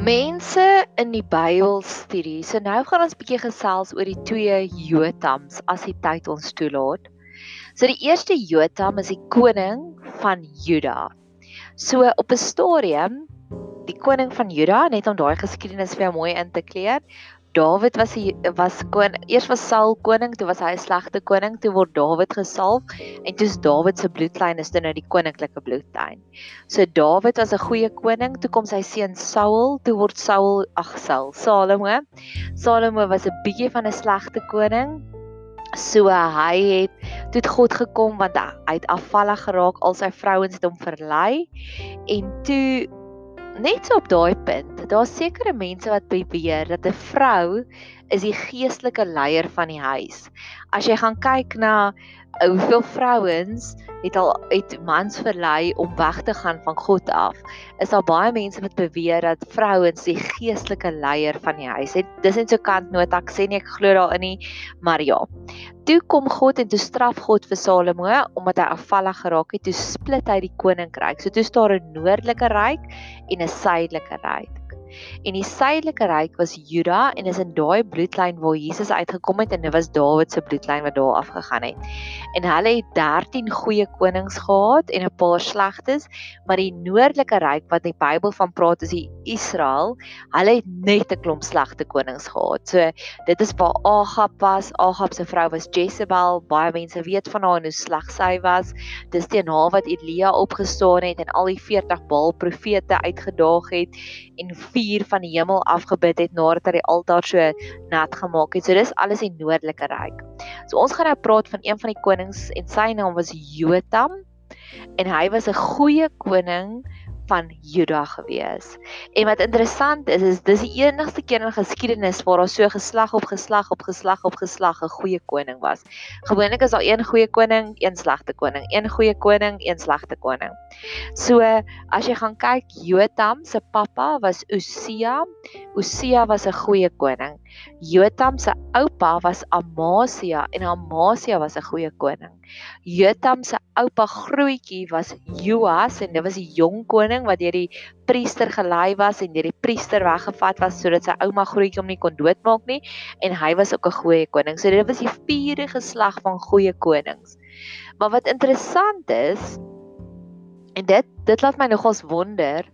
Mense in die Bybelstudie. So nou gaan ons 'n bietjie gesels oor die twee Jotams as die tyd ons toelaat. So die eerste Jotam is die koning van Juda. So op 'n stadium die koning van Juda, net om daai geskiedenis vir jou mooi in te kleer, Dawid was hy was koning. Eers was Saul koning, toe was hy 'n slegte koning, toe word Dawid gesalf en toe is Dawid se bloedlyn is toe nou die koninklike bloedlyn. So Dawid was 'n goeie koning, toe kom sy seun Saul, toe word Saul ag Saul, Salomo. Salomo was 'n bietjie van 'n slegte koning. So hy het toe God gekom want hy het afvallig geraak, al sy vrouens het hom verlei en toe net so op daai punt, daar's sekere mense wat beweer dat 'n vrou is die geestelike leier van die huis. As jy gaan kyk na uh, hoeveel vrouens het al het mans verlei om weg te gaan van God af, is daar baie mense wat beweer dat vrouens die geestelike leier van die huis is. Dis net so kant nota ek sê nie ek glo daarin nie, maar ja. Toe kom God en toe straf God vir Salomo omdat hy afvallig geraak het. Toe split hy die koninkryk. So toe staan 'n noordelike ryk en 'n suidelike ryk. En die suidelike ryk was Juda en is in daai bloedlyn waar Jesus uitgekom het en dit was Dawid se bloedlyn wat daar afgegaan het. En hulle het 13 goeie konings gehad en 'n paar slegtes, maar die noordelike ryk wat die Bybel van praat is die Israel, hulle het net 'n klomp slegte konings gehad. So dit is waar Agab was. Agab se vrou was Jezebel. Baie mense weet van haar en hoe sleg sy was. Dis teen haar wat Elia opgestaan het en al die 40 Baal profete uitgedaag het en vuur van die hemel afgebid het nadat hy die altaar so nat gemaak het. So dis alles die noordelike ryk. So ons gaan nou praat van een van die konings en sy naam was Jotam en hy was 'n goeie koning van Juda gewees. En wat interessant is, is dis die enigste keer in geskiedenis waar daar so geslag op geslag op geslag op geslag 'n goeie koning was. Gewoonlik is daar een goeie koning, een slegte koning, een goeie koning, een slegte koning. So as jy gaan kyk, Jotam se pappa was Usia. Usia was 'n goeie koning. Jotam se oupa was Amasia en Amasia was 'n goeie koning. Jotam se oupa grootjie was Joas en dit was die jong koning wat deur die priester gelei was en deur die priester weggevat was sodat sy ouma grootjie hom nie kon doodmaak nie en hy was ook 'n goeie koning. So dit was die vierde geslag van goeie konings. Maar wat interessant is en dit dit laat my nogals wonder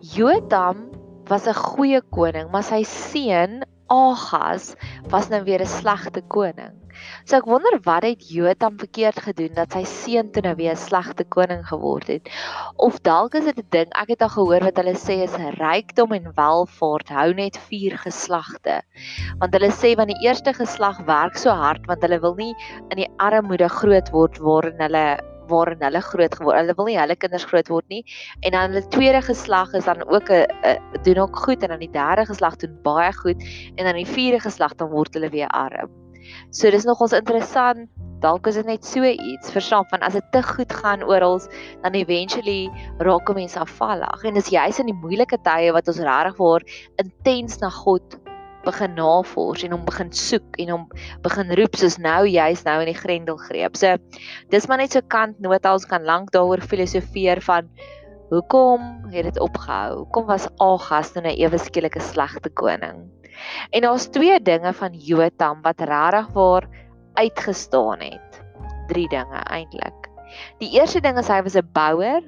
Jotam was 'n goeie koning, maar sy seun Agas was nou weer 'n slegte koning. So ek wonder wat het Jotam verkeerd gedoen dat sy seun toe nou weer 'n slegte koning geword het. Of dalk is dit 'n ding, ek het al gehoor wat hulle sê is rykdom en welvaart hou net vier geslagte. Want hulle sê want die eerste geslag werk so hard want hulle wil nie in die armoede groot word waarin hulle waarin hulle groot geword. Hulle wil nie hulle kinders groot word nie. En dan hulle tweede geslag is dan ook 'n doen ook goed en dan die derde geslag doen baie goed en dan die vierde geslag dan word hulle weer arm. So dis nogals interessant. Dalk is dit net so iets verstaan van as dit te goed gaan oral dan eventually raak mense afvallig en dis juis in die moeilike tye wat ons regtig word intens na God begin navors en hom begin soek en hom begin roep soos nou juis nou in die grendelgreep. So dis maar net so kant nota ons kan lank daaroor filosofeer van hoekom het dit opgehou? Hoekom was Agas nou 'n ewe skielike slegte koning? En daar's twee dinge van Jotam wat regtig waar uitgestaan het. Drie dinge eintlik. Die eerste ding is hy was 'n bouer,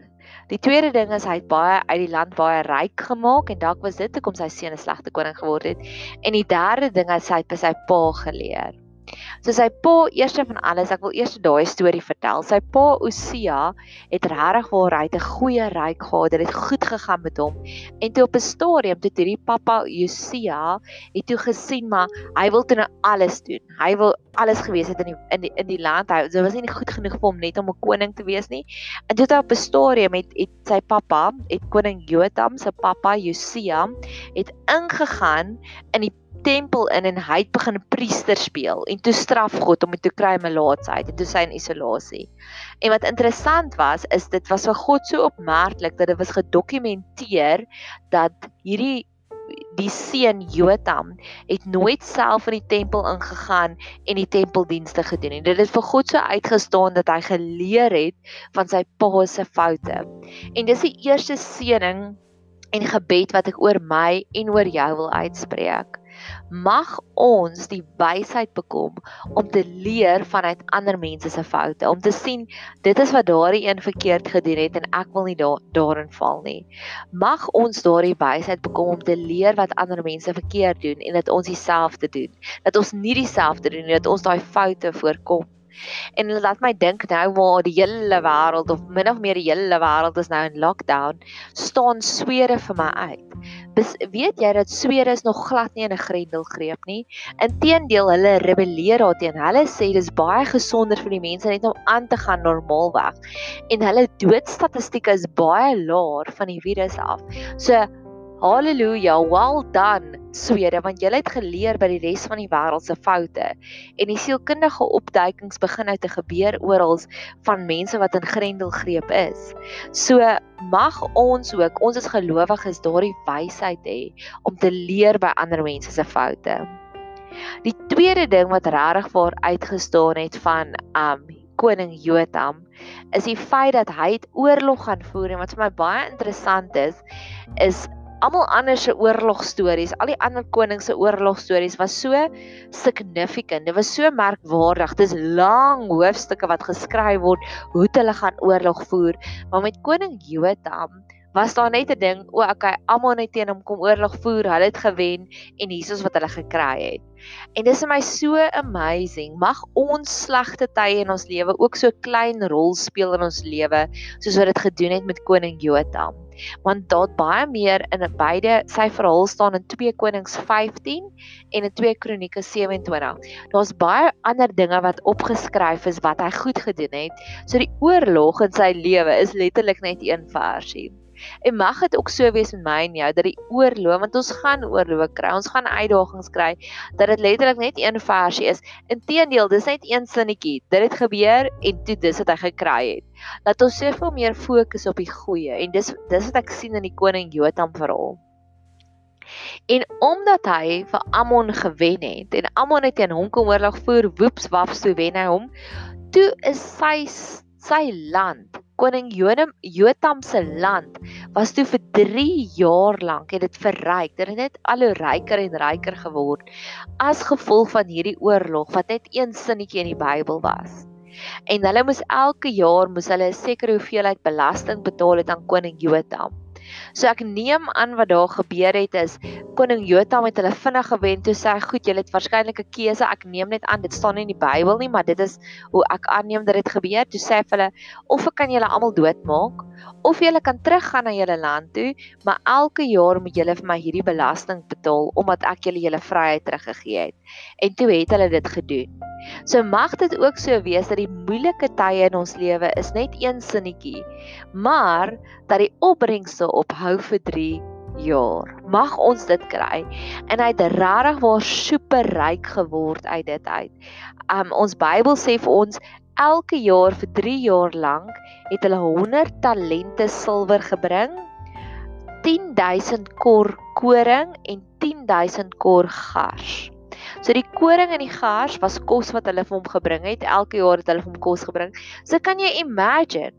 Die tweede ding is hy het baie uit die land baie ryk gemaak en dalk was dit hoekom sy seun 'n slegte koning geword het. En die derde ding is hy het by sy pa geleer. So sy pa, eerste van alles, ek wil eers daai storie vertel. Sy pa Osia het regtig waar hy 'n goeie ryk gehad. Dit het goed gegaan met hom. En toe op 'n stadium toe hierdie pappa Osia het toe gesien maar hy wil toe nou alles doen. Hy wil alles gewees het in die in die in die land. Hy so was nie goed genoeg vir hom net om 'n koning te wees nie. En toe op 'n stadium het het sy pappa, het koning Jotam se pappa Osia het ingegaan in die tempel in en hy het begin priester speel en toe straf God om hom te kry melaatsheid en toe sy in isolasie. En wat interessant was is dit was vir God so opmerklik dat dit was gedokumenteer dat hierdie die seun Jotam het nooit self in die tempel ingegaan en die tempeldienste gedoen nie. Dit het vir God so uitgestaan dat hy geleer het van sy pa se foute. En dis die eerste seëning en gebed wat ek oor my en oor jou wil uitspreek. Mag ons die wysheid bekom om te leer vanuit ander mense se foute, om te sien dit is wat daardie een verkeerd gedoen het en ek wil nie daar daarin val nie. Mag ons daardie wysheid bekom om te leer wat ander mense verkeerd doen en dat ons dieselfde doen. Dat ons nie dieselfde doen nie, dat ons daai foute voorkom En dit laat my dink nou waar die hele wêreld of min of meer die hele wêreld is nou in lockdown, staan swere vir my uit. Bes, weet jy dat swere is nog glad nie in 'n grendelgreep nie? Inteendeel, hulle rebelleer daarteen. Hulle sê dis baie gesonder vir die mense net om aan te gaan normaalweg. En hulle doodstatistieke is baie laer van die virus af. So Halleluja, well done Swede, want julle het geleer by die res van die wêreld se foute. En die sielkundige opduikings begin nou te gebeur oral van mense wat in grendelgreep is. So mag ons ook, ons as gelowiges daardie wysheid hê om te leer by ander mense se foute. Die tweede ding wat regtig voor uitgestaan het van um koning Jotam is die feit dat hy oorlog gaan voer en wat vir my baie interessant is is almal anders se oorlogstories, al die ander konings se oorlogstories was so significant. Dit was so merkwaardig. Dis lang hoofstukke wat geskryf word hoe hulle gaan oorlog voer. Maar met koning Jotam was daar net 'n ding, o, okay, almal net teen hom kom oorlog voer. Hulle het gewen en hiersoos wat hulle gekry het. En dis vir my so amazing. Mag ons slegte tye in ons lewe ook so klein rol speel in ons lewe soos wat dit gedoen het met koning Jotam want daar baie meer in beide sy verhaal staan in 2 Konings 15 en in 2 Kronieke 27. Daar's baie ander dinge wat opgeskryf is wat hy goed gedoen het. So die oorlog in sy lewe is letterlik net een versie. En mag dit ook so wees met my en jou dat die oorlog, want ons gaan oorlog kry, ons gaan uitdagings kry, dat dit letterlik net een versie is. Inteendeel, dis net een sinnetjie. Dit het gebeur en toe dis wat hy gekry het. Laat ons soveel meer fokus op die goeie en dis dis wat ek sien in die koning Jotam verhaal. En omdat hy vir Ammon gewen het en Ammon het teen hom kom oorlog voer, woeps waps toe wen hy hom. Toe is sy sy land koning Jotam se land was toe vir 3 jaar lank het dit verryk. Dit het net al hoe ryker en ryker geword as gevolg van hierdie oorlog wat net een sinnetjie in die Bybel was. En hulle moes elke jaar moes hulle 'n sekere hoeveelheid belasting betaal het aan koning Jotam. So ek neem aan wat daar gebeur het is koning Jotam het hulle vinnig gewen toe sê hy goed julle het waarskynlik 'n keuse. Ek neem net aan dit staan nie in die Bybel nie maar dit is hoe ek aanneem dat dit gebeur. Toe sê hy vir hulle of ek kan julle almal doodmaak of julle kan teruggaan na julle land toe maar elke jaar moet julle vir my hierdie belasting betaal omdat ek julle julle vryheid teruggegee het. En toe het hulle dit gedoen So mag dit ook so wees dat die moeilike tye in ons lewe is net een sinnetjie, maar dat die opbrengste ophou vir 3 jaar. Mag ons dit kry en hy het regtig waar super ryk geword uit dit uit. Um ons Bybel sê vir ons elke jaar vir 3 jaar lank het hulle 100 talente silwer gebring, 10000 kor koring en 10000 kor gars. So die koring en die gars was kos wat hulle vir hom gebring het. Elke jaar het hulle vir hom kos gebring. So kan jy imagine?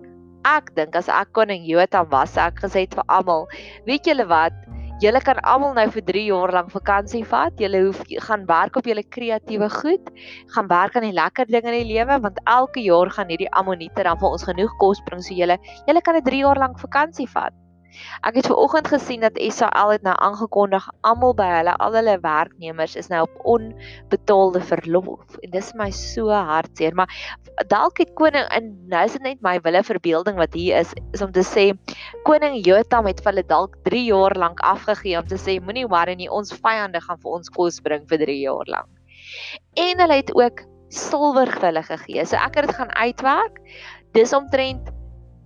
Ek dink as ek koning Jotam was, ek gesê het vir almal, weet julle wat? Julle kan almal nou vir 3 jaar lank vakansie vat. Julle hoef gaan werk op julle kreatiewe goed, gaan werk aan die lekker dinge in die lewe want elke jaar gaan hierdie ammonite dan vir ons genoeg kos bring so julle julle kan 'n 3 jaar lank vakansie vat. Ek het ver oggend gesien dat SAL het nou aangekondig almal by hulle al hulle werknemers is nou op onbetaalde verlof. En dis my so hartseer maar dalk het koning en nou is dit net my wille verbeelding wat hier is is om te sê koning Jotam het vir hulle dalk 3 jaar lank afgegee om te sê moenie worry nie ons vyande gaan vir ons kos bring vir 3 jaar lank. En hulle het ook silwer vir hulle gegee. So ek het dit gaan uitwerk. Dis omtrent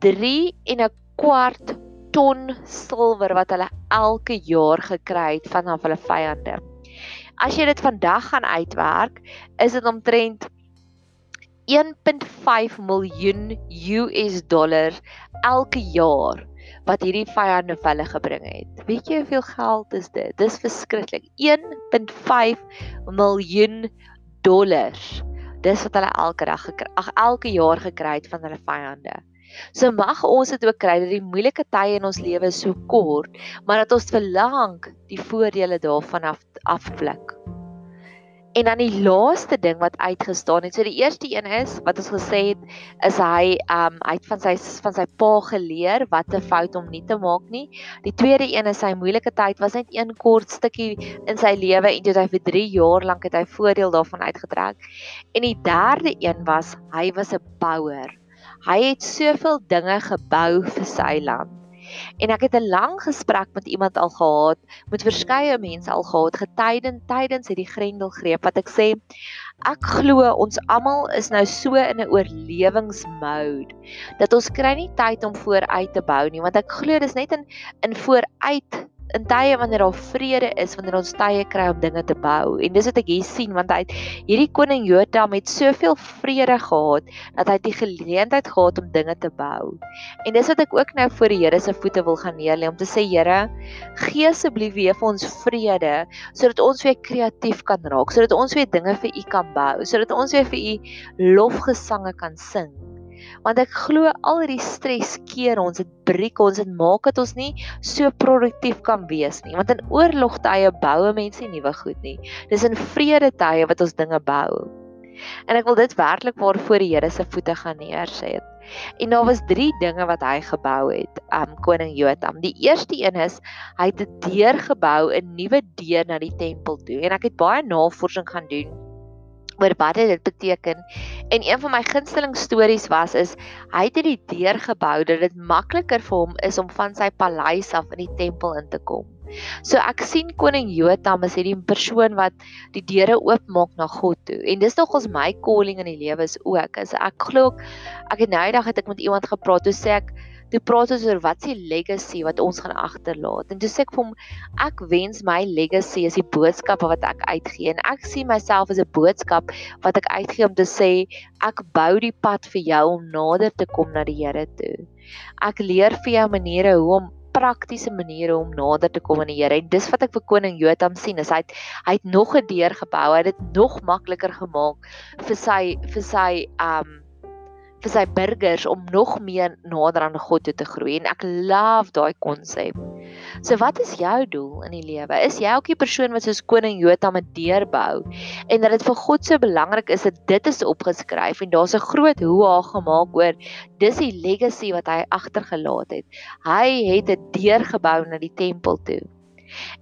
3 en 'n kwart ton silwer wat hulle elke jaar gekry het van hulle vyande. As jy dit vandag gaan uitwerk, is dit omtrent 1.5 miljoen US dollar elke jaar wat hierdie vyande vir hulle gebring het. Weet jy hoeveel geld is dit? Dis verskriklik. 1.5 miljoen dollar. Dis wat hulle elke dag gekry, ag elke jaar gekry het van hulle vyande. So mag ons dit ook kry dat die moeilike tye in ons lewe so kort, maar dat ons verlang die voordele daarvan af afblik. En dan die laaste ding wat uitgestaan het. So die eerste een is wat ons gesê het is hy um uit van sy van sy pa geleer wat 'n fout om nie te maak nie. Die tweede een is sy moeilike tyd was net een kort stukkie in sy lewe en toe hy vir 3 jaar lank het hy voordeel daarvan uitgetrek. En die derde een was hy was 'n bouer. Hy het soveel dinge gebou vir sy land. En ek het 'n lang gesprek met iemand al gehad, met verskeie mense al gehad getydend tydens hierdie grendelgreep wat ek sê ek glo ons almal is nou so in 'n oorlewingsmode dat ons kry nie tyd om vooruit te bou nie want ek glo dis net in in vooruit in tye wanneer daar vrede is, wanneer ons tye kry om dinge te bou. En dis wat ek hier sien want hy hierdie koning Jotam het soveel vrede gehad dat hy die geleentheid gehad om dinge te bou. En dis wat ek ook nou voor die Here se voete wil gaan neerlê om te sê Here, gee asseblief weer vir ons vrede sodat ons weer kreatief kan raak, sodat ons weer dinge vir U kan bou, sodat ons weer vir U lofgesange kan sing want ek glo al hierdie stres keer ons, dit breek ons, dit maak dat ons nie so produktief kan wees nie. Want in oorlogtye boue mense nuwe goed nie. Dis in vrede tye wat ons dinge bou. En ek wil dit werklik waar voor die Here se voete gaan neerset. En daar was 3 dinge wat hy gebou het, um koning Jotam. Die eerste een is hy het 'n deur gebou, 'n nuwe deur na die tempel toe. En ek het baie navorsing gaan doen oor wat dit beteken. En een van my gunsteling stories was is hy het die deur gebou dat dit makliker vir hom is om van sy paleis af in die tempel in te kom. So ek sien koning Jotam as hierdie persoon wat die deure oopmaak na God toe. En dis nogals my calling in die lewe is ook. As ek glo ek het nou eendag het ek met iemand gepraat toe sê ek toe praat ons oor wat se legacy wat ons gaan agterlaat. En toe sê ek vir hom ek wens my legacy is die boodskappe wat ek uitgee en ek sien myself as 'n boodskap wat ek uitgee om te sê ek bou die pad vir jou om nader te kom na die Here toe. Ek leer vir jou maniere hoe om praktiese maniere om nader te kom aan die Here. En dis wat ek vir koning Jotam sien, is hy het, hy het nog 'n deur gebou. Hy het dit nog makliker gemaak vir sy vir sy um vir sy burgers om nog meer nader aan God toe te groei en ek love daai konsep. So wat is jou doel in die lewe? Is jy ook die persoon wat soos koning Jotam 'n deur bou en dat dit vir God so belangrik is dat dit is opgeskryf en daar's 'n groot hoeha gemaak oor dis die legacy wat hy agtergelaat het. Hy het 'n deur gebou na die tempel toe.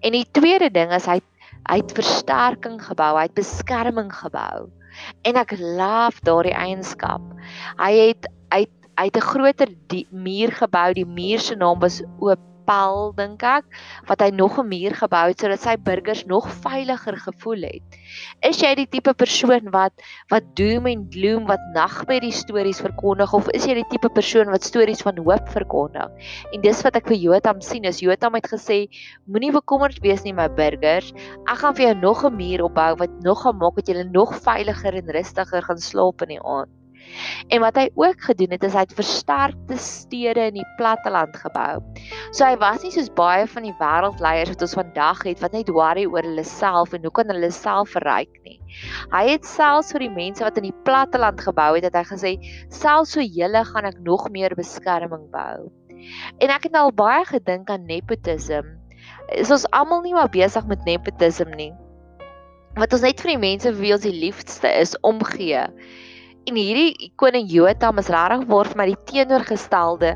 En die tweede ding is hy hy het versterking gebou, hy het beskerming gebou en ek love daardie eienskap. Hy het uit uit 'n groter muur gebou. Die muur se naam was Opal dink ek, wat hy nog 'n muur gebou het sodat sy burgers nog veiliger gevoel het. Is jy die tipe persoon wat wat doom en gloom wat nagmerrie stories verkondig of is jy die tipe persoon wat stories van hoop verkondig? En dis wat ek vir Jotam sien. Is Jotam het gesê, moenie bekommerd wees nie my burgers. Ek gaan vir jou nog 'n muur opbou wat nog gaan maak dat jy nog veiliger en rustiger gaan slaap in die aand. En wat hy ook gedoen het is hy het versterkte stede in die platteland gebou. So hy was nie soos baie van die wêreldleiers wat ons vandag het wat net worry oor hulle self en hoe kan hulle self verryk nie. Hy het selfs vir die mense wat in die platteland gebou het, het hy gesê selfs so julle gaan ek nog meer beskerming bou. En ek het al baie gedink aan nepotisme. Is ons almal nie maar besig met nepotisme nie? Wat ons net vir die mense wie ons die liefste is omgee En hierdie koning Jotam is regtig waar vir my die teenoorgestelde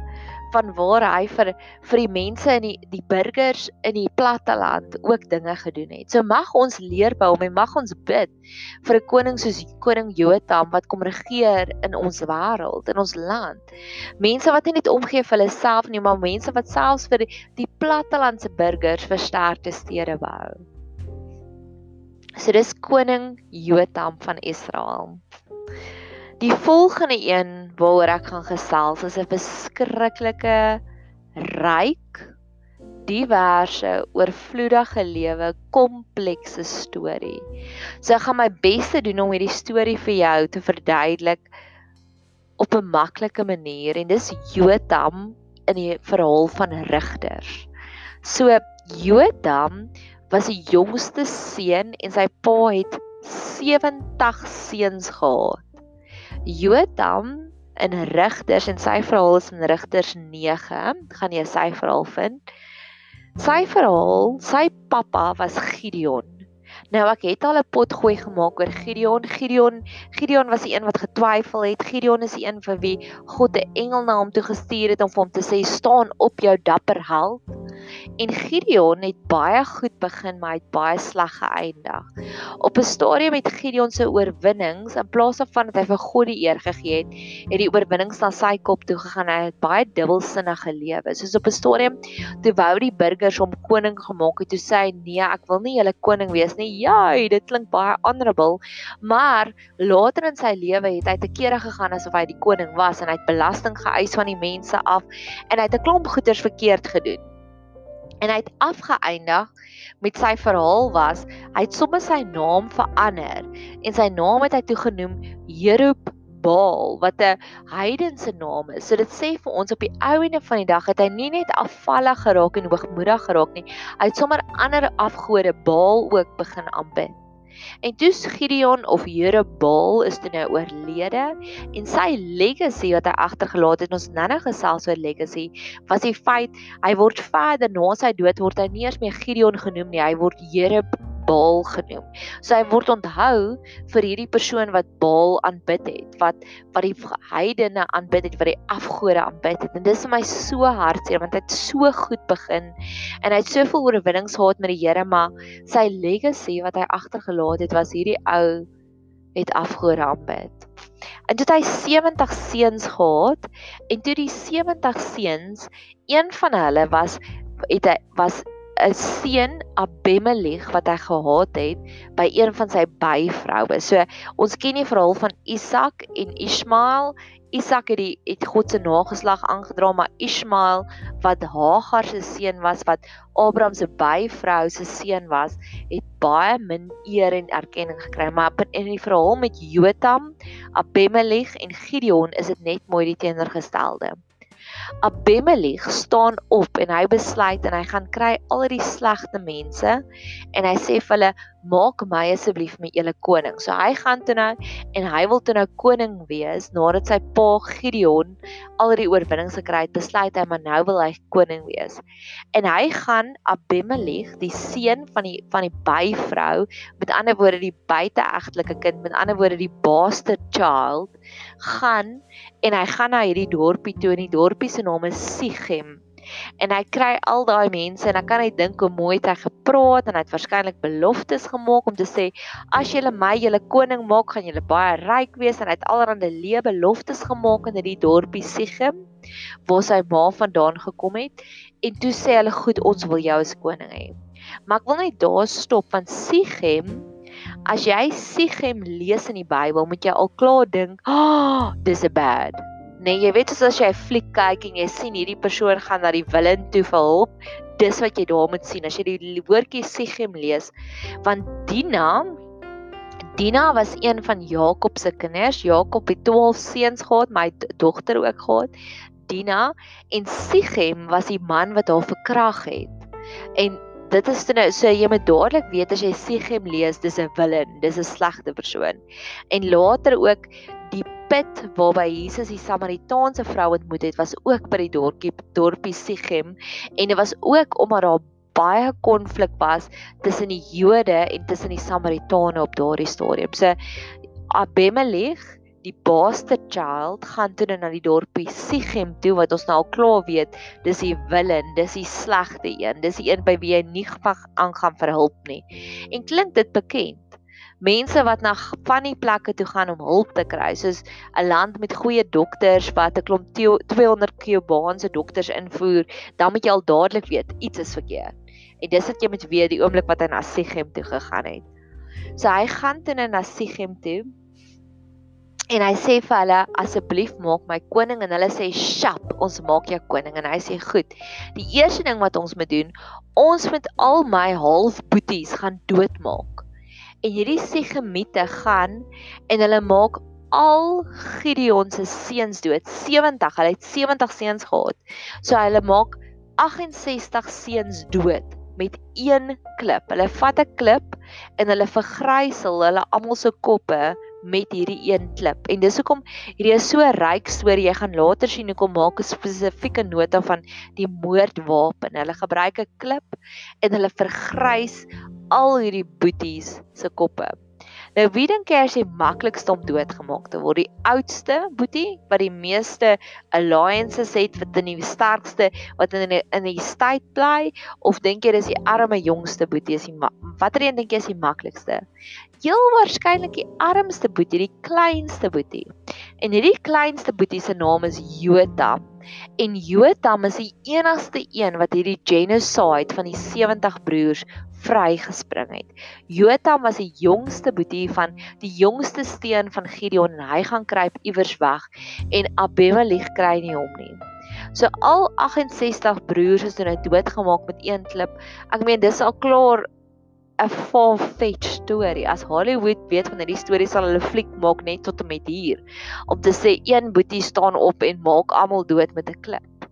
van waar hy vir vir die mense in die die burgers in die platteland ook dinge gedoen het. So mag ons leer by hom en mag ons bid vir 'n koning soos koning Jotam wat kom regeer in ons wêreld, in ons land. Mense wat nie net omgee vir hulle self nie, maar mense wat selfs vir die, die plattelandse burgers versterkte stede bou. So dis koning Jotam van Israel. Die volgende een waaroor ek gaan gesels is 'n beskrikkelike ryk diverse oorvloedige lewe komplekse storie. So ek gaan my bes te doen om hierdie storie vir jou te verduidelik op 'n maklike manier en dis Jotam in die verhaal van Rigters. So Jotam was die jongste seun en sy pa het 70 seuns gehad. Jotam in Rigters en sy verhaal is in Rigters 9. Gaan jy sy verhaal vind? Sy verhaal, sy pappa was Gideon. Nou ek het al 'n pot gooi gemaak oor Gideon. Gideon, Gideon was die een wat getwyfel het. Gideon is die een vir wie God 'n engel na hom toe gestuur het om vir hom te sê: "Staan op jou dapper held." En Gideon het baie goed begin, maar hy het baie sleg geëindig. Op 'n stadium het Gideon se oorwinnings, in plaas daarvan dat hy vir God die eer gegee het, het die oorwinnings na sy kop toe gegaan. Hy het baie dubbelsinnige lewe. Soos op 'n stadium toe wou die burgers hom koning gemaak het, toe sê hy: "Nee, ek wil nie julle koning wees nie." Ja, dit klink baie honorable, maar later in sy lewe het hy te kere gegaan asof hy die koning was en hy het belasting geëis van die mense af en hy het 'n klomp goeders verkeerd gedoen en hy het afgeëindig met sy verhaal was hy het sommer sy naam verander en sy naam het hy toe genoem Jerub Baal wat 'n heidense naam is. So dit sê vir ons op die ou ene van die dag het hy nie net afvallig geraak en hoogmoedig geraak nie. Hy het sommer ander afgode Baal ook begin aanbid. En toe Gideon of Jerubbaal is toe nou oorlede en sy legacy wat hy agtergelaat het, ons nou-nou gesels oor legacy, was die feit hy word verder na sy dood word hy nie eens meer Gideon genoem nie, hy word Jerub Baal genoem. So hy word onthou vir hierdie persoon wat Baal aanbid het, wat wat die heidene aanbid het, wat die afgode aanbid het. En dis vir my so hartseer want hy het so goed begin en hy het soveel oorwinnings gehad met die Here, maar sy legacy wat hy agtergelaat het was hierdie ou het afgode aanbid. En het hy 70 seuns gehad en toe die 70 seuns, een van hulle was het hy was 'n seun Abimelech wat hy gehad het by een van sy byvroue. So ons ken die verhaal van Isak en Ismael. Isak het die het God se nageslag aangedra, maar Ismael wat Hagar se seun was wat Abraham se byvrou se seun was, het baie min eer en erkenning gekry. Maar in die verhaal met Jotam, Abimelech en Gideon is dit net mooi die teenoorgestelde. Abimelech staan op en hy besluit en hy gaan kry al die slegte mense en hy sê vir hulle maak my asseblief my julle koning. So hy gaan toe nou en hy wil toe nou koning wees nadat sy pa Gideon al die oorwinnings gekry het, besluit hy maar nou wil hy koning wees. En hy gaan Abimelech, die seun van die van die byvrou, met ander woorde die buiteegtelike kind, met ander woorde die bastard child, gaan en hy gaan na hierdie dorpie toe en die dorpie se naam is Sichem en hy kry al daai mense en dan kan hy dink hoe mooi hy gepraat en hy het waarskynlik beloftes gemaak om te sê as julle my julle koning maak gaan julle baie ryk wees. En hy het allerlei lewe beloftes gemaak in hierdie dorpie Sichem waar sy ma vandaan gekom het. En toe sê hulle goed ons wil jou as koning hê. Maar ek wil net daar stop want Sichem As jy Sichem lees in die Bybel, moet jy al klaar dink, "Ah, oh, dis 'n bad." Nee, jy weet as jy 'n fliek kyk en jy sien hierdie persoon gaan na die willen toe vir hulp, dis wat jy daar moet sien as jy die woordjie Sichem lees. Want Dina Dina was een van Jakob se kinders. Jakob het 12 seuns gehad, my dogter ook gehad. Dina en Sichem was die man wat haar verkrag het. En dit is nou so jy moet dadelik weet as jy Sichem lees, dis 'n willen, dis 'n slegte persoon. En later ook die put waarby Jesus die Samaritaanse vrou ontmoet het, was ook by die dorpie dorpie Sichem. En dit was ook omdat daar baie konflik was tussen die Jode en tussen die Samaritane op daardie stadium. So Abimelech die bastard child gaan toe na die dorpie Sichem toe wat ons nou al klaar weet dis die willen dis die slegte een dis die een by wie jy nie aangaan vir hulp nie. En klink dit bekend mense wat na van die plekke toe gaan om hulp te kry, soos 'n land met goeie dokters wat 'n klomp 200 Kubaanse dokters invoer, dan moet jy al dadelik weet iets is verkeerd. En dis wat jy moet weet die oomblik wat hy na Sichem toe gegaan het. So hy gaan toe na Sichem toe. En hy sê vir hulle asseblief maak my koning en hulle sê shap ons maak jou koning en hy sê goed. Die eerste ding wat ons moet doen, ons moet al my halfboeties gaan doodmaak en hierdie Sigemiete gaan en hulle maak al Gideon se seuns dood 70 hulle het 70 seuns gehad so hulle maak 68 seuns dood met een klip hulle vat 'n klip en hulle vergrysel hulle almal se koppe met hierdie een klip. En dis hoekom hierdie is so ryk storie. Jy gaan later sien hoekom maak 'n spesifieke nota van die moordwapen. Hulle gebruik 'n klip en hulle vergrys al hierdie boeties se koppe. Nou wie dink jy is die maklikste om doodgemaak te word? Die oudste boetie wat die meeste alliances het wat in die sterkste wat in die, in die state bly of dink jy dis die arme jongste boetie is die watter een dink jy is die maklikste? Heel waarskynlik die armste boetie, die kleinste boetie. En hierdie kleinste boetie se naam is Jotam. En Jotam is die enigste een wat hierdie genocide van die 70 broers vrygespring het. Jotam was die jongste boetie van die jongste steen van Gideon en hy gaan kruip iewers weg en Abimelech kry nie hom nie. So al 68 broers is nou doodgemaak met een klip. Ek meen dis al klaar 'n far-fetched storie. As Hollywood weet van hierdie storie sal hulle fliek maak net tot en met hier om te sê een boetie staan op en maak almal dood met 'n klip.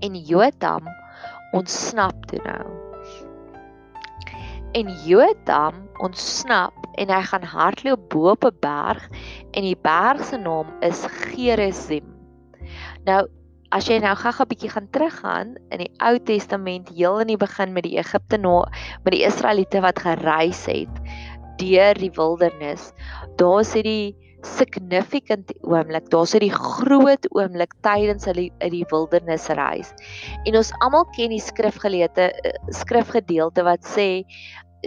En Jotam ontsnap toe nou en Jotam ontsnap en hy gaan hardloop bo op 'n berg en die berg se naam is Gerizim. Nou as jy nou gou-gou 'n bietjie gaan teruggaan in die Ou Testament heel in die begin met die Egiptenaar met die Israeliete wat gereis het deur die wildernis, daar sê die significant oomblik. Daar's 'n groot oomblik tydens hulle in die wildernisreis. En ons almal ken die skrifgeleerde eh, skrifgedeelte wat sê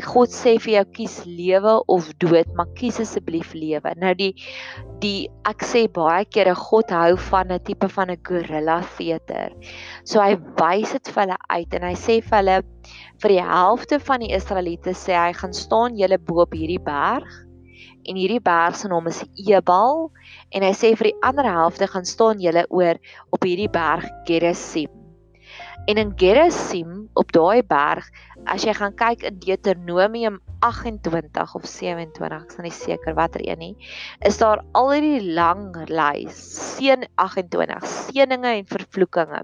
God sê vir jou kies lewe of dood, maar kies asseblief lewe. Nou die die ek sê baie kere God hou van 'n tipe van 'n gorilla theater. So hy wys dit vir hulle uit en hy sê vir hulle vir die helfte van die Israeliete sê hy gaan staan julle bo op hierdie berg en hierdie berg se naam is Ebal en hy sê vir die ander helfte gaan staan julle oor op hierdie berg Gerizim. En in Gerizim op daai berg as jy gaan kyk in Deuteronomium 28 of 27, ek is nie seker watter een nie, is daar al hierdie lang lys, seën 28, seëninge en vervloekinge.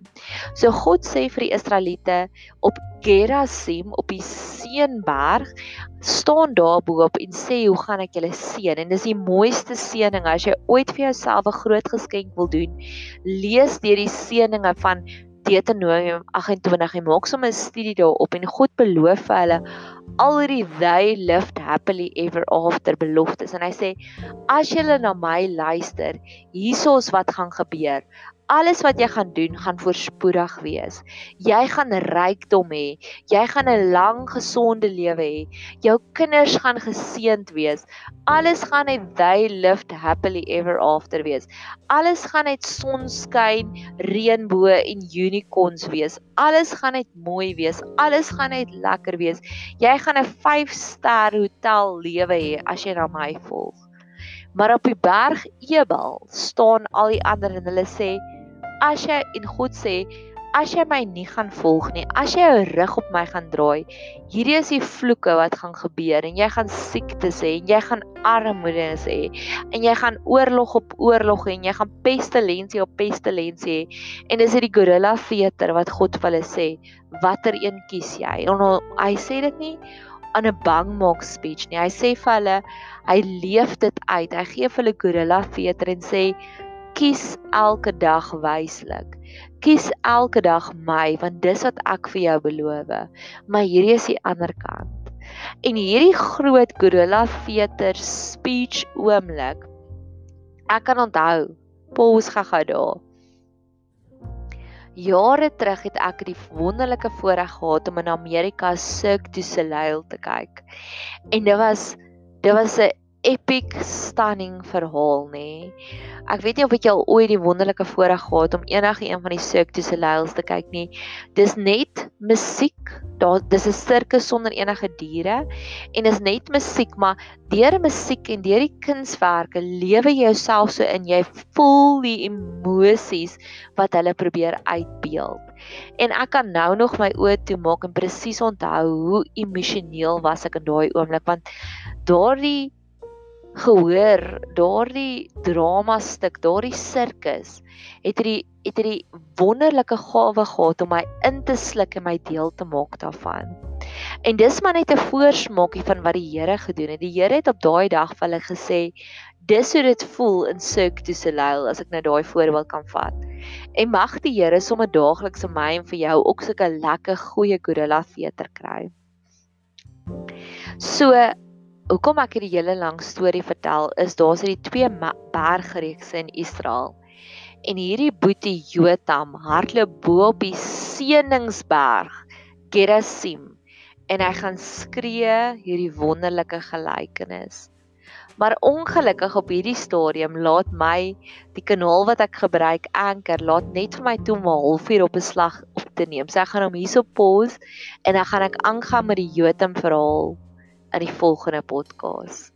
So God sê vir die Israeliete op Gerizim op die Seënberg staan daar bo-op en sê hoe gaan ek julle seën en dis die mooiste seëning as jy ooit vir jouself 'n groot geskenk wil doen lees deur die seëninge van Deuteronomium 28 en maak sommer 'n studie daarop en God beloof vir hulle al die they lived happily ever after beloftes. En hy sê as julle na my luister hiersoos wat gaan gebeur alles wat jy gaan doen gaan voorspoedig wees. Jy gaan rykdom hê. Jy gaan 'n lang gesonde lewe hê. Jou kinders gaan geseënd wees. Alles gaan net they lived happily ever after wees. Alles gaan net sonskyn, reënboë en unicorns wees. Alles gaan net mooi wees. Alles gaan net lekker wees. Jy gaan 'n 5-ster hotel lewe hê as jy na my volg. Maar op die berg Ebal staan al die ander en hulle sê as jy en God sê as jy my nie gaan volg nie, as jy jou rug op my gaan draai, hierdie is die vloeke wat gaan gebeur en jy gaan siektes hê en jy gaan armoede hê en jy gaan oorlog op oorlog hê en jy gaan pestilensie op pestilensie hê en dis hierdie gorilla theater wat God vir hulle sê, watter een kies jy? En hy sê dit nie aan 'n bang maak speech nie. Hy sê vir hulle, hy leef dit uit. Hy gee vir hulle gorilla theater en sê kies elke dag wyslik. Kies elke dag my want dis wat ek vir jou beloof. Maar hierdie is die ander kant. En hierdie groot gorilla theater speech oomblik. Ek kan onthou, pause gaga daar. Jare terug het ek die wonderlike voorreg gehad om in Amerika Cirque du Soleil te kyk. En dit was dit was 'n epic stunning verhaal nê. Ek weet nie of jy al ooit die wonderlike voorreg gehad om enige een van die Cirque du Soleil te kyk nie. Dis net musiek. Daar dis 'n sirkus sonder enige diere en is net musiek, maar deur musiek en deur die kunswerke lewe jy jouself so in jy voel die emosies wat hulle probeer uitbeeld. En ek kan nou nog my oë toemaak en presies onthou hoe emosioneel was ek in daai oomblik want daardie gehoor daardie drama stuk, daardie sirkus het hierdie het hierdie wonderlike gawe gehad om my in te sluk en my deel te maak daarvan. En dis maar net 'n voorsmaakie van wat die Here gedoen het. Die Here het op daai dag vir hulle gesê, dis hoe dit voel in Cirque du Soleil as ek nou daai voorbeeld kan vat. En mag die Here sommer daagliks in my en vir jou ook sulke lekker goeie gorilla veter kry. So, hoekom ek hierdie hele lang storie vertel is daar's hierdie twee bergreekse in Israel. En hierdie boetie Jotam hardloop bo op die seëningsberg Gerizim en hy gaan skree hierdie wonderlike gelykenis. Maar ongelukkig op hierdie stadium laat my die kanaal wat ek gebruik Anchor laat net vir my toe om 'n halfuur op 'n slag op te neem. So ek gaan hom hierso pause en dan gaan ek aangaan met die Jotam verhaal in die volgende podcast.